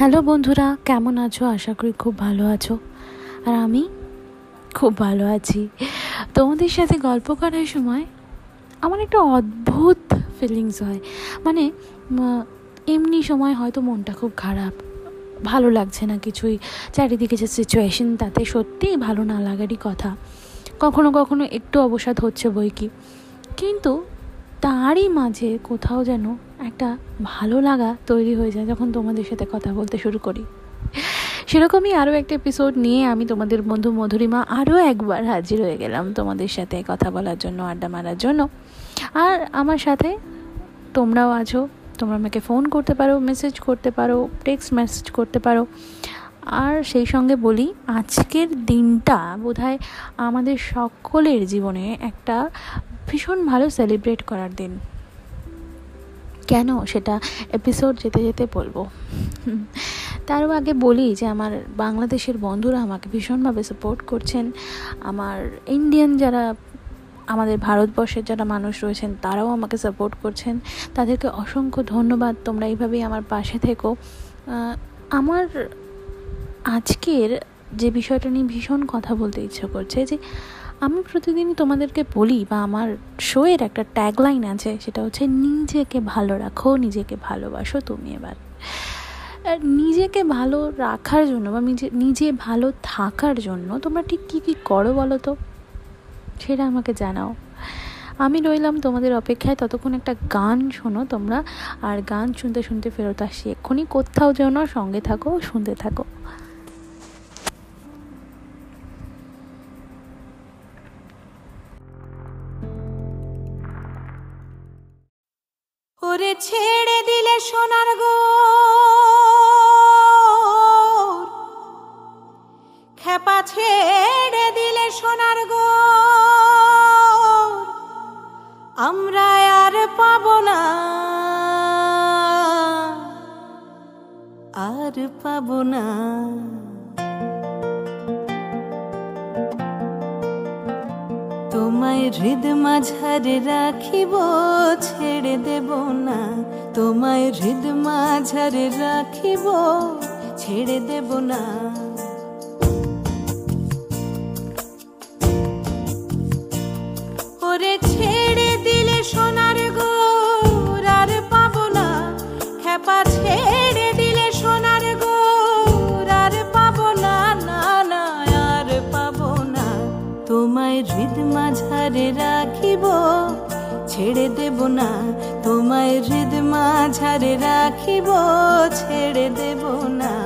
Hello বন্ধুরা, কেমন আছো? আশা করি খুব ভালো আছো। আর আমি খুব ভালো আছি। তোমাদের সাথে গল্প করার সময় আমার একটা অদ্ভুত ফিলিংস হয়। মানে এমনি সময় হয়তো মনটা খুব খারাপ, ভালো লাগছে না কিছুই। চারিদিকে যে সিচুয়েশন তাতে সত্যিই ভালো না লাগারই কথা। কখনো কখনো একটু অবসাদ হচ্ছে বই কি কিন্তু তারই মাঝে কোথাও যেন একটা ভালো লাগা তৈরি হয়ে যায় যখন তোমাদের সাথে কথা বলতে শুরু করি। সেরকমই আরও একটা এপিসোড নিয়ে আমি তোমাদের বন্ধু মধুরিমা আরও একবার হাজির হয়ে গেলাম তোমাদের সাথে কথা বলার জন্য, আড্ডা মারার জন্য। আর আমার সাথে তোমরাও আছো, তোমরা আমাকে ফোন করতে পারো মেসেজ করতে পারো টেক্সট মেসেজ করতে পারো। আর সেই সঙ্গে বলি, আজকের দিনটা বোধহয় আমাদের সকলের জীবনে একটা ভীষণ ভালো সেলিব্রেট করার দিন। কেন? সেটা এপিসোড যেতে যেতে বলব। তারও আগে বলি যে, আমার বাংলাদেশের বন্ধুরা আমাকে ভীষণভাবে সাপোর্ট করছেন। আমার ইন্ডিয়ান যারা, আমাদের ভারতবর্ষের যারা মানুষ রয়েছেন, তারাও আমাকে সাপোর্ট করছেন। তাদেরকে অসংখ্য ধন্যবাদ, তোমরা এইভাবেই আমার পাশে থেকো। আমার আজকের যে বিষয়টা নিয়ে ভীষণ কথা বলতে ইচ্ছে করছে যে আমি প্রতিদিনই তোমাদেরকে বলি বা আমার শোয়ের একটা ট্যাগলাইন আছে, সেটা হচ্ছে, নিজেকে ভালো রাখো, নিজেকে ভালোবাসো তুমি এবার। নিজেকে ভালো রাখার জন্য বা নিজে ভালো থাকার জন্য তোমরা ঠিক কী কী করো বলো তো? সেটা আমাকে জানাও। আমি রইলাম তোমাদের অপেক্ষায়, ততক্ষণ একটা গান শোনো তোমরা, আর গান শুনতে শুনতে ফেরত আসি এক্ষুনি। কোথাও যেন সঙ্গে থাকো, শুনতে থাকো। ছেড়ে দিলে সোনার গো খেপা ছেড়ে দিলে সোনার গো আমরা আর পাব না। আর পাব না। তোমায় হৃদ মাঝারে রাখিব ছেড়ে দেব না। তোমায় হৃদ মাঝারে রাখিব ছেড়ে দেব না। ছেড়ে দেব না তোমায় হৃদ মাঝারে রাখিব ছেড়ে দেব না।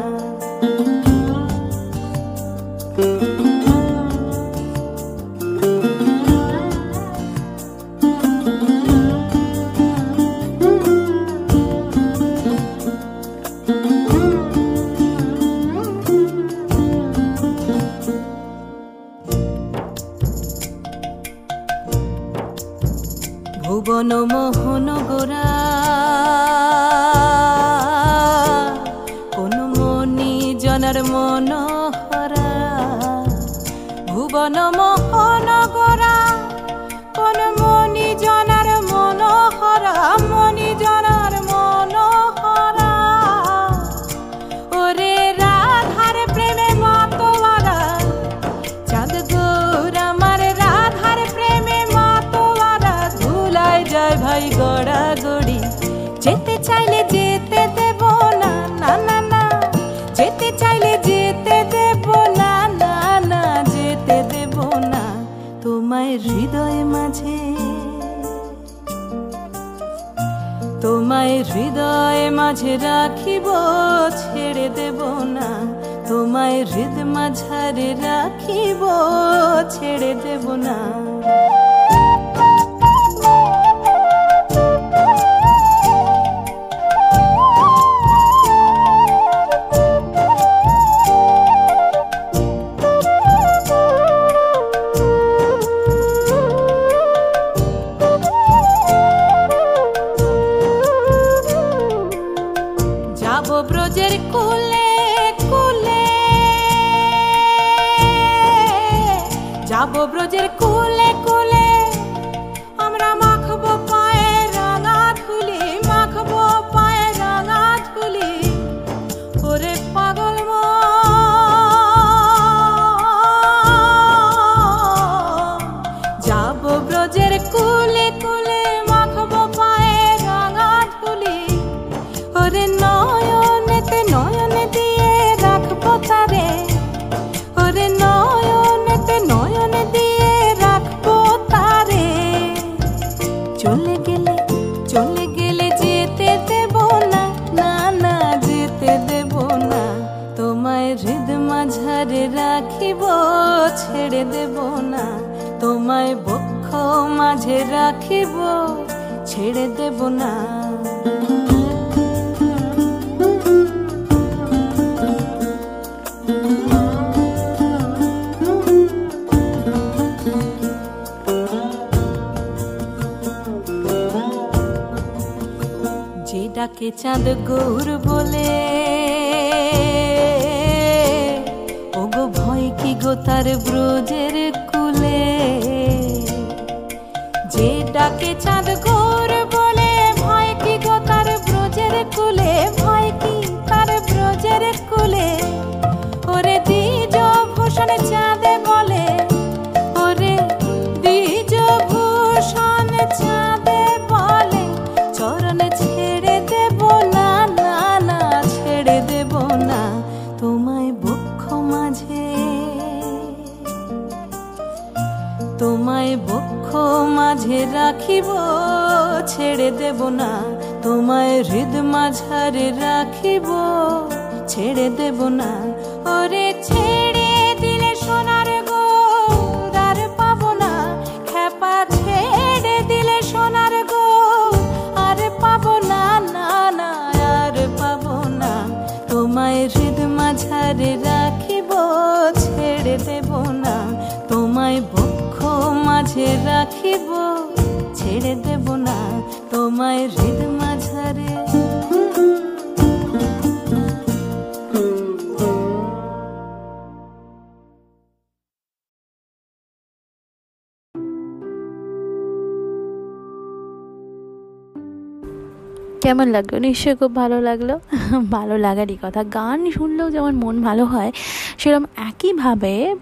হৃদয় মাঝে রাখিব ছেড়ে দেব না। তোমায় হৃদ মাঝারে রাখিব ছেড়ে দেব না। ব্রজের দেব না তোমায় বক্ষ মাঝে রাখিব ছেড়ে দেব না। ডাকে চাঁদ গৌর বলে ভয় কি গো তার ব্রজের কুলে। যে ডাকে চাঁদ গৌর মাঝারে রাখিব, ছেড়ে দেব না। ওরে ছেড়ে দিলে সোনার গোর আর পাবো না। খেপা ছেড়ে দিলে সোনার গোর আর পাবো না না না, আর পাবো না। তোমায় হৃদ মাঝারে রাখিব, ছেড়ে দেব না। তোমায় বক্ষ মাঝে রাখিব, ছেড়ে দেব না। তোমায় হৃদ মাঝারে কেমন লাগল? নিশ্চয়ই খুব ভালো লাগল। ভালো লাগারই কথা। গান শুনলেও যেমন মন ভালো হয়, সেরকম একইভাবে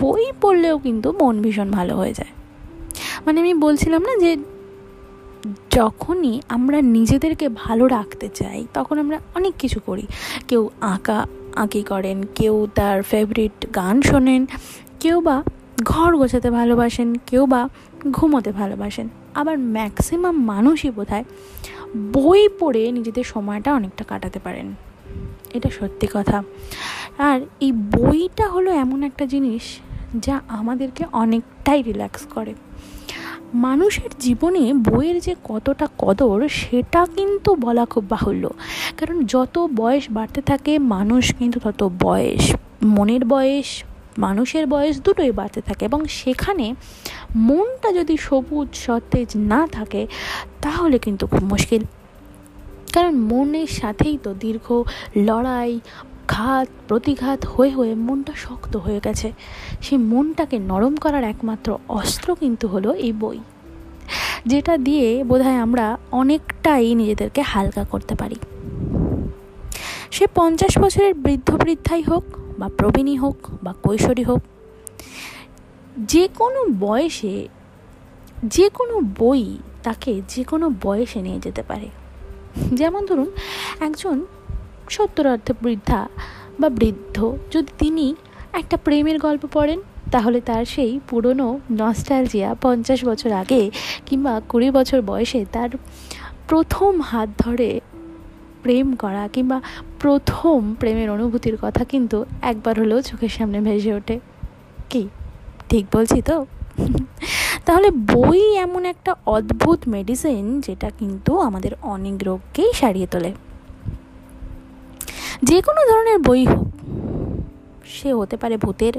বই পড়লেও কিন্তু মন ভীষণ ভালো হয়ে যায়। মানে আমি বলছিলাম না যে, যখনই আমরা নিজেদেরকে ভালো রাখতে চাই, তখন আমরা অনেক কিছু করি। কেউ আঁকা, আঁকি করেন, কেউ তার ফেভারিট গান শোনেন, কেউ বা ঘর গোছাতে ভালোবাসেন, কেউ বা ঘুমোতে ভালোবাসেন। আবার ম্যাক্সিমাম মানুষই বোধহয় বই পড়ে নিজেদের সময়টা অনেকটা কাটাতে পারেন। এটা সত্যি কথা। আর এই বইটা হলো এমন একটা জিনিস যা আমাদেরকে অনেকটাই রিল্যাক্স করে। মানুষের জীবনে বইয়ের যে কতটা কদর, সেটা কিন্তু বলা খুব বাহুল্য। কারণ যত বয়স বাড়তে থাকে, মানুষ কিন্তু তত বয়স, মনের বয়স, মানুষের বয়স দুটোই বাড়তে থাকে এবং সেখানে মনটা যদি সবুজ, সতেজ না থাকে, তাহলে কিন্তু খুব মুশকিল। কারণ মনের সাথেই তো দীর্ঘ লড়াই, ঘাত, প্রতিঘাত হয়ে হয়ে মনটা শক্ত হয়ে গেছে। সেই মনটাকে নরম করার একমাত্র অস্ত্র কিন্তু হলো এই বই। যেটা দিয়ে বোধহয় আমরা অনেকটাই নিজেদেরকে হালকা করতে পারি। সে পঞ্চাশ বছরের বৃদ্ধ বৃদ্ধাই হোক, বা প্রবীণী হোক, বা কৈশোরী হোক যে কোনো বয়সে যে কোনো বই তাকে যে কোনো বয়সে নিয়ে যেতে পারে। যেমন ধরুন, একজন সত্তরার্ধ বৃদ্ধা বা বৃদ্ধ, যদি তিনি একটা প্রেমের গল্প পড়েন, তাহলে তার সেই পুরনো নস্টালজিয়া পঞ্চাশ বছর আগে কিংবা কুড়ি বছর বয়সে তার প্রথম হাত ধরে প্রেম করা কিংবা প্রথম প্রেমের অনুভূতির কথা কিন্তু একবার হলেও চোখের সামনে ভেসে ওঠে। কি? ঠিক বলছি তো? তাহলে বই এমন একটা অদ্ভুত মেডিসিন যেটা কিন্তু আমাদের অনেক রোগকেই সারিয়ে তোলে। যে কোনো ধরনের বই হোক, সে হতে পারে ভূতের,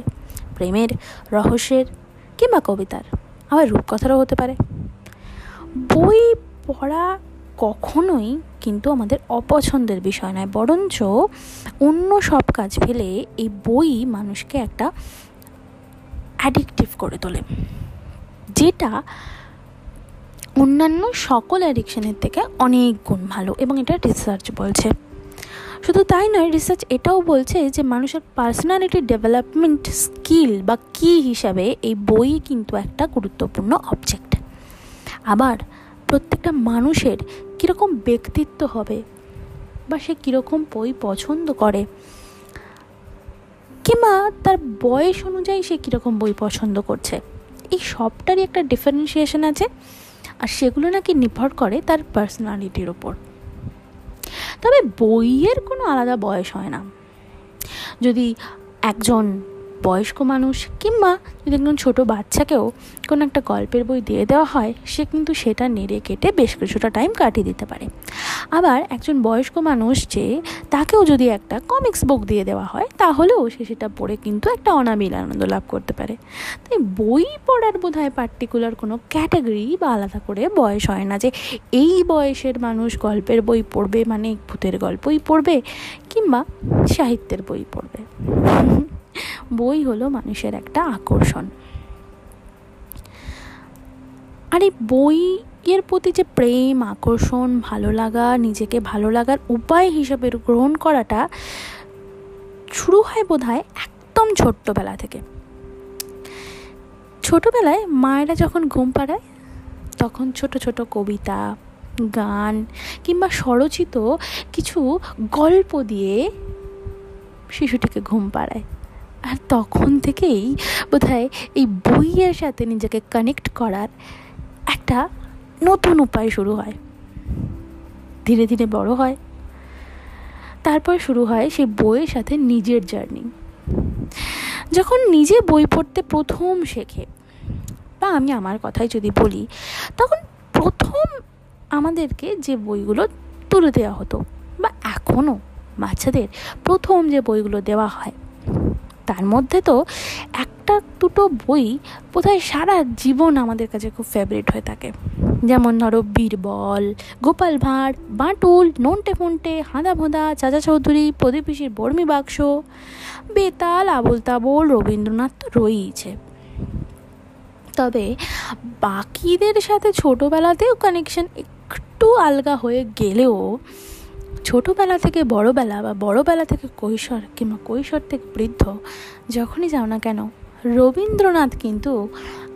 প্রেমের, রহস্যের কিংবা কবিতার, আবার রূপকথারও হতে পারে। বই পড়া কখনোই কিন্তু আমাদের অপছন্দের বিষয় নয়, বরঞ্চ অন্য সব কাজ ফেলে এই বই মানুষকে একটা অ্যাডিকটিভ করে তোলে, যেটা অন্যান্য সকল অ্যাডিকশনের থেকে অনেক গুণ ভালো এবং এটা রিসার্চ বলছে। শুধু তাই নয় রিসার্চ এটাও বলছে যে মানুষের পার্সোনালিটি ডেভেলপমেন্ট স্কিল বা কি হিসাবে এই বই কিন্তু একটা গুরুত্বপূর্ণ অবজেক্ট আবার প্রত্যেকটা মানুষের কীরকম ব্যক্তিত্ব হবে বা সে কীরকম বই পছন্দ করে কিংবা তার বয়স অনুযায়ী সে কীরকম বই পছন্দ করছে? এই সবটারই একটা ডিফারেন্সিয়েশন আছে, আর সেগুলো নাকি নির্ভর করে তার পার্সোনালিটির ওপর তবে বইয়ের কোনো আলাদা বয়স হয় না। যদি একজন বয়স্ক মানুষ কিংবা যদি একজন ছোটো বাচ্চাকেও কোনো একটা গল্পের বই দিয়ে দেওয়া হয়, সে কিন্তু সেটা নেড়ে কেটে বেশ কিছুটা টাইম কাটিয়ে দিতে পারে। আবার একজন বয়স্ক মানুষ যে তাকেও যদি একটা কমিক্স বুক দিয়ে দেওয়া হয়, তাহলেও সে সেটা পড়ে কিন্তু একটা অনাবিল আনন্দ লাভ করতে পারে। তাই বই পড়ার বোধ হয় পার্টিকুলার কোনো ক্যাটাগরি বা আলাদা করে বয়স হয় না যে এই বয়সের মানুষ গল্পের বই পড়বে মানে ভূতের গল্পই পড়বে কিংবা সাহিত্যের বই পড়বে। বই হলো মানুষের একটা আকর্ষণ। আর এই বইয়ের প্রতি যে প্রেম, আকর্ষণ, ভালো লাগা, নিজেকে ভালো লাগার উপায় হিসেবে গ্রহণ করাটা শুরু হয় বোধ হয় একদম ছোট্টবেলা থেকে। ছোটবেলায় মায়েরা যখন ঘুম পাড়ায়, তখন ছোট ছোট কবিতা, গান কিংবা স্বরচিত কিছু গল্প দিয়ে শিশুটিকে ঘুম পাড়ায়। আর তখন থেকেই বোধহয় এই বইয়ের সাথে নিজেকে কানেক্ট করার একটা নতুন উপায় শুরু হয়। ধীরে ধীরে বড় হয়। তারপর শুরু হয় সেই বইয়ের সাথে নিজের জার্নি যখন নিজে বই পড়তে প্রথম শেখে, বা আমি আমার কথাই যদি বলি, তখন প্রথম আমাদেরকে যে বইগুলো তুলে দেওয়া হতো, বা এখনও বাচ্চাদের প্রথম যে বইগুলো দেওয়া হয় তার মধ্যে তো একটা দুটো বই বোধহয় সারা জীবন আমাদের কাছে খুব ফেভারিট হয়ে থাকে। যেমন ধরো বীরবল, গোপাল ভাঁড়, বাঁটুল, নন্টে ফন্টে, হাঁদা ভোঁদা, চাচা চৌধুরী প্রদীপিসির বর্মী বাক্স, বেতাল, আবুল তাবল, রবীন্দ্রনাথ তো রয়েইছে তবে বাকিদের সাথে ছোটোবেলাতেও কানেকশন একটু আলগা হয়ে গেলেও ছোটোবেলা থেকে বড়োবেলা বা বড়োবেলা থেকে কৈশোর কিংবা কৈশোর থেকে বৃদ্ধ, যখনই যাও না কেন, রবীন্দ্রনাথ কিন্তু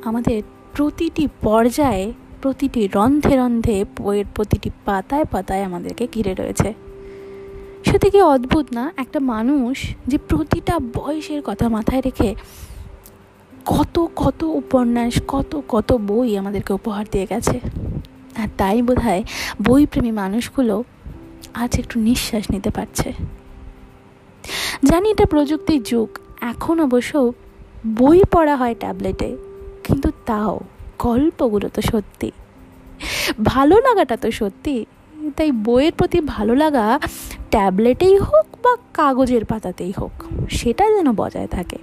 আমাদের প্রতিটি পর্যায়ে, প্রতিটি রন্ধে রন্ধে বইয়ের প্রতিটি পাতায় পাতায় আমাদেরকে ঘিরে রয়েছে। সত্যি কি অদ্ভুত না? একটা মানুষ যে প্রতিটা বয়সের কথা মাথায় রেখে কত কত উপন্যাস, কত কত বই আমাদেরকে উপহার দিয়ে গেছে। আর তাই বোধ হয় বইপ্রেমী মানুষগুলো আজ একটু নিঃশ্বাস নিতে পারছে। জানি এটা প্রযুক্তির যুগ, এখন অবশ্য বই পড়া হয় ট্যাবলেটে, কিন্তু তাও গল্পগুলো তো সত্যি। ভালো লাগাটা তো সত্যি, তাই বইয়ের প্রতি ভালো লাগা ট্যাবলেটেই হোক বা কাগজের পাতাতেই হোক, সেটা যেন বজায় থাকে।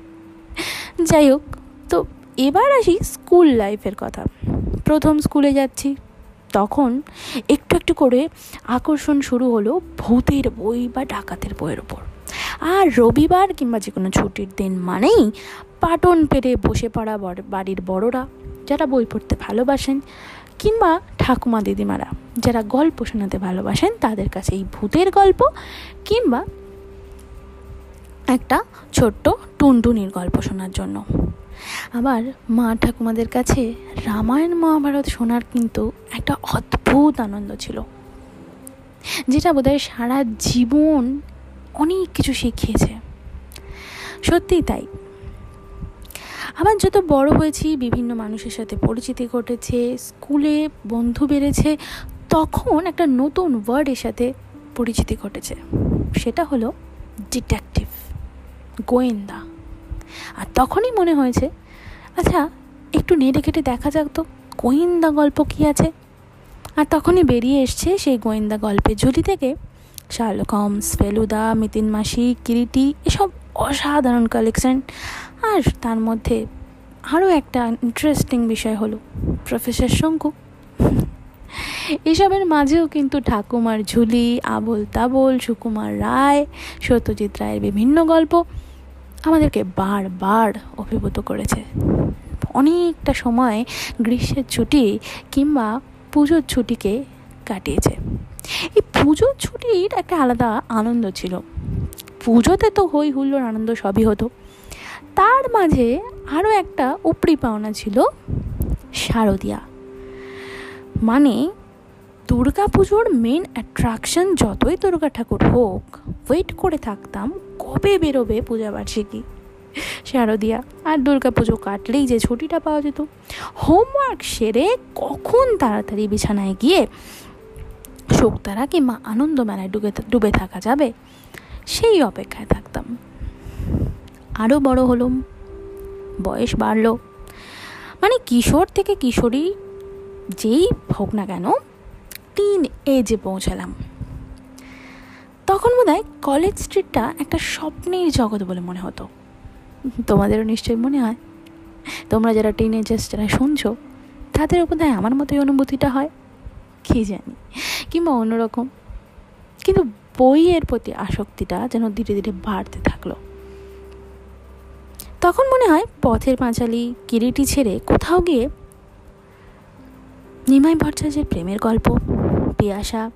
যাই হোক, তো এবার আসি স্কুল লাইফের কথা। প্রথম স্কুলে যাচ্ছি তখন একটু একটু করে আকর্ষণ শুরু হলো ভূতের বই বা ডাকাতের বইয়ের ওপর আর রবিবার কিংবা যে কোনো ছুটির দিন মানেই পাটন পেরে বসে পড়া বাড়ির বড়রা, যারা বই পড়তে ভালোবাসেন কিংবা ঠাকুমা দিদিমারা, যারা গল্প শোনাতে ভালোবাসেন তাদের কাছে এই ভূতের গল্প কিংবা একটা ছোট্ট টুনটুনির গল্প শোনার জন্য। আবার মা ঠাকুমাদের কাছে রামায়ণ মহাভারত শোনার কিন্তু একটা অদ্ভুত আনন্দ ছিল, যেটা বোধহয় সারা জীবন অনেক কিছু শিখিয়েছে। সত্যিই তাই। আবার যত বড় হয়েছি, বিভিন্ন মানুষের সাথে পরিচিতি ঘটেছে, স্কুলে বন্ধু বেড়েছে, তখন একটা নতুন ওয়ার্ডের সাথে পরিচিতি ঘটেছে। সেটা হলো ডিটেকটিভ, গোয়েন্দা। আর তখনই মনে হয়েছে আচ্ছা একটু নেড়ে কেটে দেখা যাক তো, গোয়েন্দা গল্প কী আছে? আর তখনই বেরিয়ে এসছে সেই গোয়েন্দা গল্পের ঝুলি থেকে শার্লক হোমস, ফেলুদা, মিতিন মাসি, কিরিটি, এসব অসাধারণ কালেকশন আর তার মধ্যে আরও একটা ইন্টারেস্টিং বিষয় হলো প্রফেসর শঙ্কু। এসবের মাঝেও কিন্তু ঠাকুমার ঝুলি আবল তাবল সুকুমার রায়, সত্যজিৎ রায়ের বিভিন্ন গল্প। আমাদেরকে বারবার অভিভূত করেছে। অনেকটা সময় গ্রীষ্মের ছুটি কিংবা পুজোর ছুটিকে কাটিয়েছে। এই পুজোর ছুটির একটা আলাদা আনন্দ ছিল। পুজোতে তো হই হুল্লোর আনন্দ সবই হতো। তার মাঝে আরও একটা উপরি পাওনা ছিল শারদিয়া। মানে দুর্গা পুজোর মেন অ্যাট্রাকশন যতই দুর্গা ঠাকুর হোক ওয়েট করে থাকতাম কবে বেরোবে পূজা বার্ষিকী শারদিয়া, আর দুর্গা পুজো কাটলেই যে ছুটিটা পাওয়া যেত। হোমওয়ার্ক সেরে কখন তাড়াতাড়ি বিছানায় গিয়ে শোকতারা কিংবা আনন্দ মেলায় ডুবে ডুবে থাকা যাবে? সেই অপেক্ষায় থাকতাম। আরও বড় হলুম, বয়স বাড়ল। মানে কিশোর থেকে কিশোরী, যেই হোক না কেন টিন এজে পৌঁছালাম। তখন বোধ হয় কলেজ স্ট্রিটটা একটা স্বপ্নের জগৎ বলে মনে হতো। তোমাদেরও নিশ্চয়ই মনে হয়। তোমরা যারা টিনেজার্স যারা শুনছো, তাদের বোধ হয় আমার মতোই অনুভূতিটা হয়। কী জানি, কিংবা অন্যরকম। কিন্তু বইয়ের প্রতি আসক্তিটা যেন ধীরে ধীরে বাড়তে থাকল। তখন মনে হয় পথের পাঁচালি, কিরিটি ছেড়ে কোথাও গিয়ে নিমাই ভট্টাচার্যের প্রেমের গল্প। পিয়াসা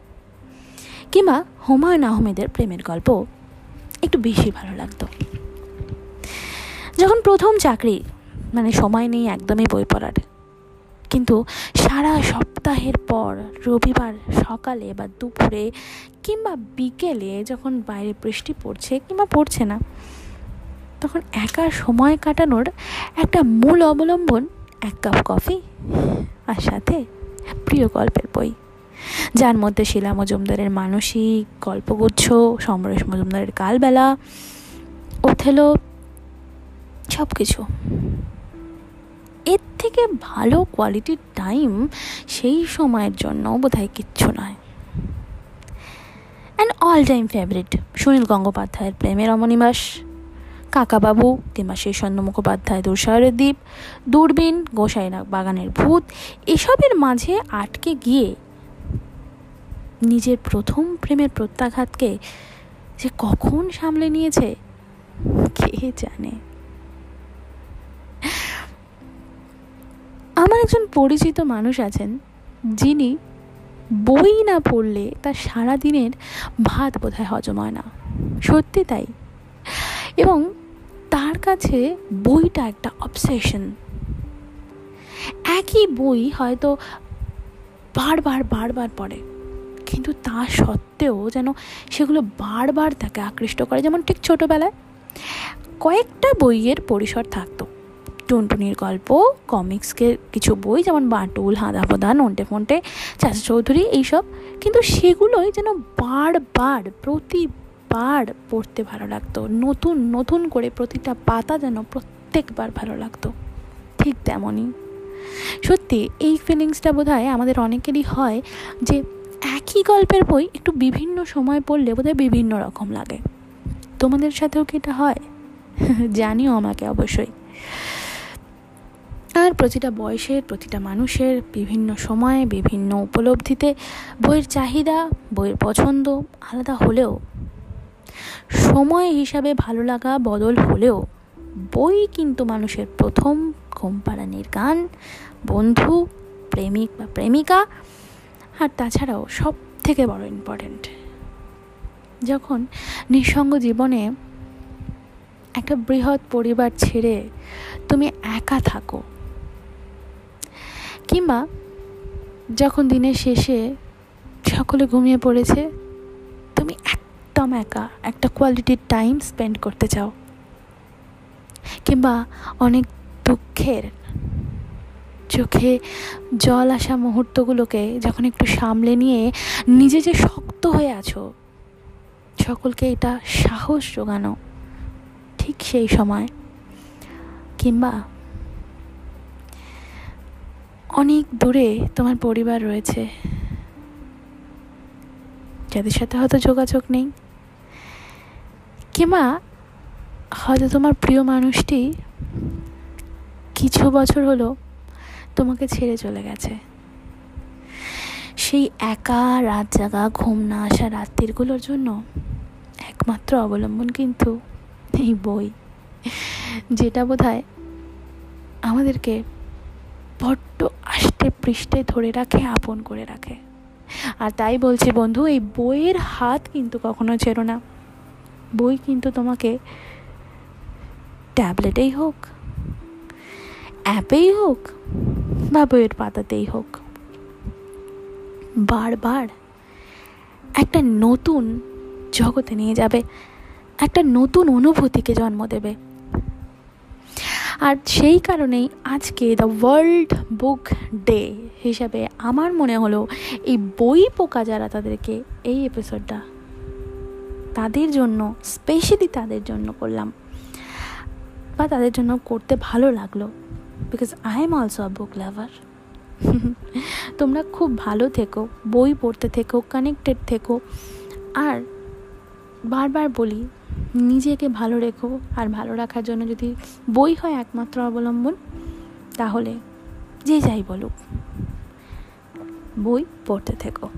কিংবা হুমায়ুন আহমেদের প্রেমের গল্প একটু বেশি ভালো লাগতো। যখন প্রথম চাকরি মানে সময় নেই একদমই বই পড়ার। কিন্তু সারা সপ্তাহের পর রবিবার সকালে বা দুপুরে কিংবা বিকেলে যখন বাইরে বৃষ্টি পড়ছে কিংবা পড়ছে না, তখন একা সময় কাটানোর একটা মূল অবলম্বন এক কাপ কফি আর সাথে প্রিয় গল্পের বই। যার মধ্যে শিলা মজুমদারের মানসিক গল্পগুচ্ছ, সমরেশ মজুমদারের কালবেলা, ওথেলো সব কিছু এর থেকে ভালো কোয়ালিটির টাইম সেই সময়ের জন্য বোধহয় কিচ্ছু নয়। And all time favourite Sunil গঙ্গোপাধ্যায়ের প্রেমের অমনিবাস কাকাবাবু কিংবা শেষন্দ মুখোপাধ্যায় দুঃসাহরের দ্বীপ, দূরবীন গোসাইনা বাগানের ভূত, এসবের মাঝে আটকে গিয়ে নিজের প্রথম প্রেমের প্রত্যাঘাতকে যে কখন সামলে নিয়েছে, কে জানে? আমার একজন পরিচিত মানুষ আছেন, যিনি বই না পড়লে তার সারা দিনের ভাত বোধহয় হজম হয় না। সত্যি তাই। এবং তার কাছে বইটা একটা অবসেশন একই বই হয়তো বারবার বারবার পড়ে। কিন্তু তা সত্ত্বেও যেন সেগুলো বারবার তাকে আকৃষ্ট করে। যেমন ঠিক ছোটোবেলায় কয়েকটা বইয়ের পরিসর থাকতো। টুনটুনির গল্প, কমিক্সকে কিছু বই যেমন বাঁটুল হাঁদা ফোদা নন্টে ফন্টে, চাচা চৌধুরী এইসব। কিন্তু সেগুলোই যেন বারবার, প্রতিবার পড়তে ভালো লাগতো। নতুন নতুন করে প্রতিটা পাতা যেন প্রত্যেকবার ভালো লাগতো। ঠিক তেমনই। সত্যি, এই ফিলিংসটা বোধ আমাদের অনেকেরই হয় যে একই গল্পের বই একটু বিভিন্ন সময় পড়লে বোধহয় বিভিন্ন রকম লাগে। তোমাদের সাথেও কি এটা হয়? জানিও আমাকে অবশ্যই। আর প্রতিটা বয়সের, প্রতিটা মানুষের বিভিন্ন সময়ে, বিভিন্ন উপলব্ধিতে বইয়ের চাহিদা, বইয়ের পছন্দ আলাদা হলেও, সময় হিসাবে ভালো লাগা বদল হলেও বই কিন্তু মানুষের প্রথম ঘুমপাড়ানির গান, বন্ধু, প্রেমিক বা প্রেমিকা আর তাছাড়াও সব থেকে বড় ইম্পর্ট্যান্ট যখন নিঃসঙ্গ জীবনে একটা বৃহৎ পরিবার ছেড়ে তুমি একা থাকো, কিংবা যখন দিনের শেষে সকলে ঘুমিয়ে পড়েছে, তুমি একদম একা একটা কোয়ালিটির টাইম স্পেন্ড করতে চাও, কিংবা অনেক দুঃখের চোখে জল আসা মুহূর্তগুলোকে যখন একটু সামলে নিয়ে নিজে যে শক্ত হয়ে আছো, সকলকে এটা সাহস জোগানো ঠিক সেই সময়। কিংবা অনেক দূরে তোমার পরিবার রয়েছে। যাদের সাথে হয়তো যোগাযোগ নেই। কিংবা হয়তো তোমার প্রিয় মানুষটি কিছু বছর হলো তোমাকে ছেড়ে চলে গেছে। সেই একা রাত জাগা, ঘুম না আসা রাত্রিগুলোর জন্য একমাত্র অবলম্বন কিন্তু এই বই, যেটা বোধ আমাদেরকে বড্ড আষ্টে পৃষ্ঠে ধরে রাখে, আপন করে রাখে। আর তাই বলছি বন্ধু, এই বইয়ের হাত কিন্তু কখনো ছেড়ো না। বই কিন্তু তোমাকে ট্যাবলেটেই হোক, অ্যাপেই হোক বা বইয়ের পাতাতেই হোক। বারবার একটা নতুন জগতে নিয়ে যাবে, একটা নতুন অনুভূতিকে জন্ম দেবে। আর সেই কারণেই আজকে দ্য ওয়ার্ল্ড বুক ডে হিসাবে আমার মনে হলো এই বই পোকা যারা তাদেরকে এই এপিসোডটা তাদের জন্য স্পেশালি তাদের জন্য করলাম বা তাদের জন্য করতে ভালো লাগল। Because I am also a book lover তোমরা খুব ভালো থেকো, বই পড়তে থেকো কানেক্টেড থেকো। আর বারবার বলি, নিজেকে ভালো রেখো আর ভালো রাখার জন্য যদি বই হয় একমাত্র অবলম্বন, তাহলে যে যাই বলুক, বই পড়তে থেকো।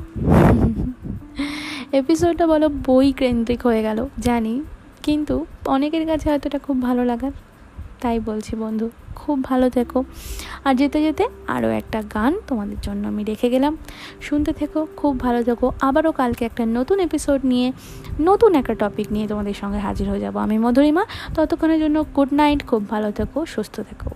এপিসোডটা বলো বই কেন্দ্রিক হয়ে গেল, জানি। কিন্তু অনেকের কাছে হয়তো এটা খুব ভালো লাগার। তাই বলছি, বন্ধু, খুব ভালো থেকো। আর যেতে যেতে আরও একটা গান তোমাদের জন্য আমি রেখে গেলাম। শুনতে থেকো, খুব ভালো থেকো। আবারও কালকে একটা নতুন এপিসোড নিয়ে, নতুন একটা টপিক নিয়ে তোমাদের সঙ্গে হাজির হয়ে যাব। আমি মধুরিমা, ততক্ষণের জন্য গুড নাইট খুব ভালো থেকো, সুস্থ থেকো।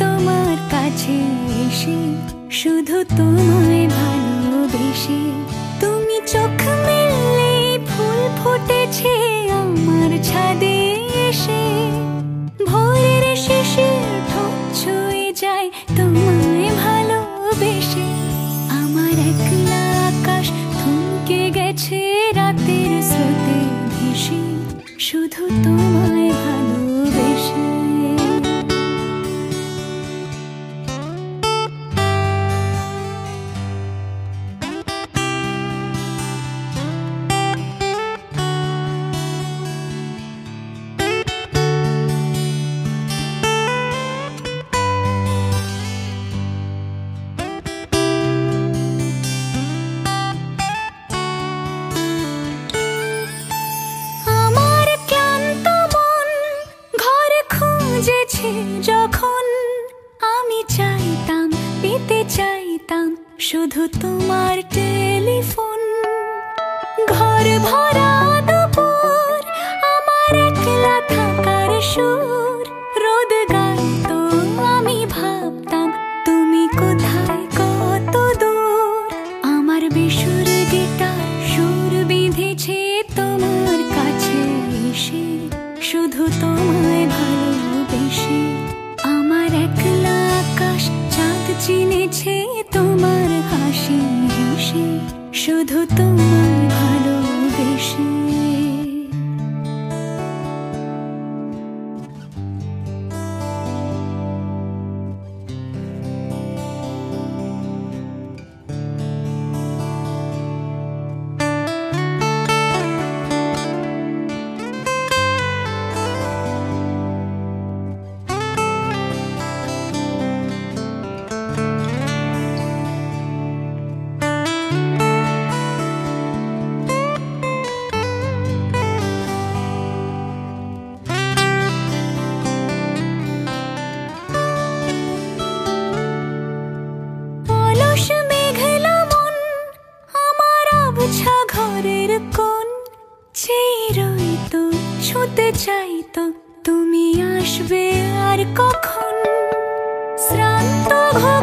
তোমার কাছে এসে শুধু তোমায় ভালোবেসে। তুমি চোখ মেললে ফুল ফুটেছে আমার ছাদে এসে। ভোরের শেষে ঠোঁট ছুঁয়ে যায় তোমায় ভালোবেসে। আমার একলা আকাশ থমকে গেছে রাতের স্রোতে ভেসে। শুধু তোমায় শুধু তোমায় ঘরের কোন চেয়ে তো ছুতে চাইতো তুমি আসবে আর কখন? শ্রান্ত ঘঘর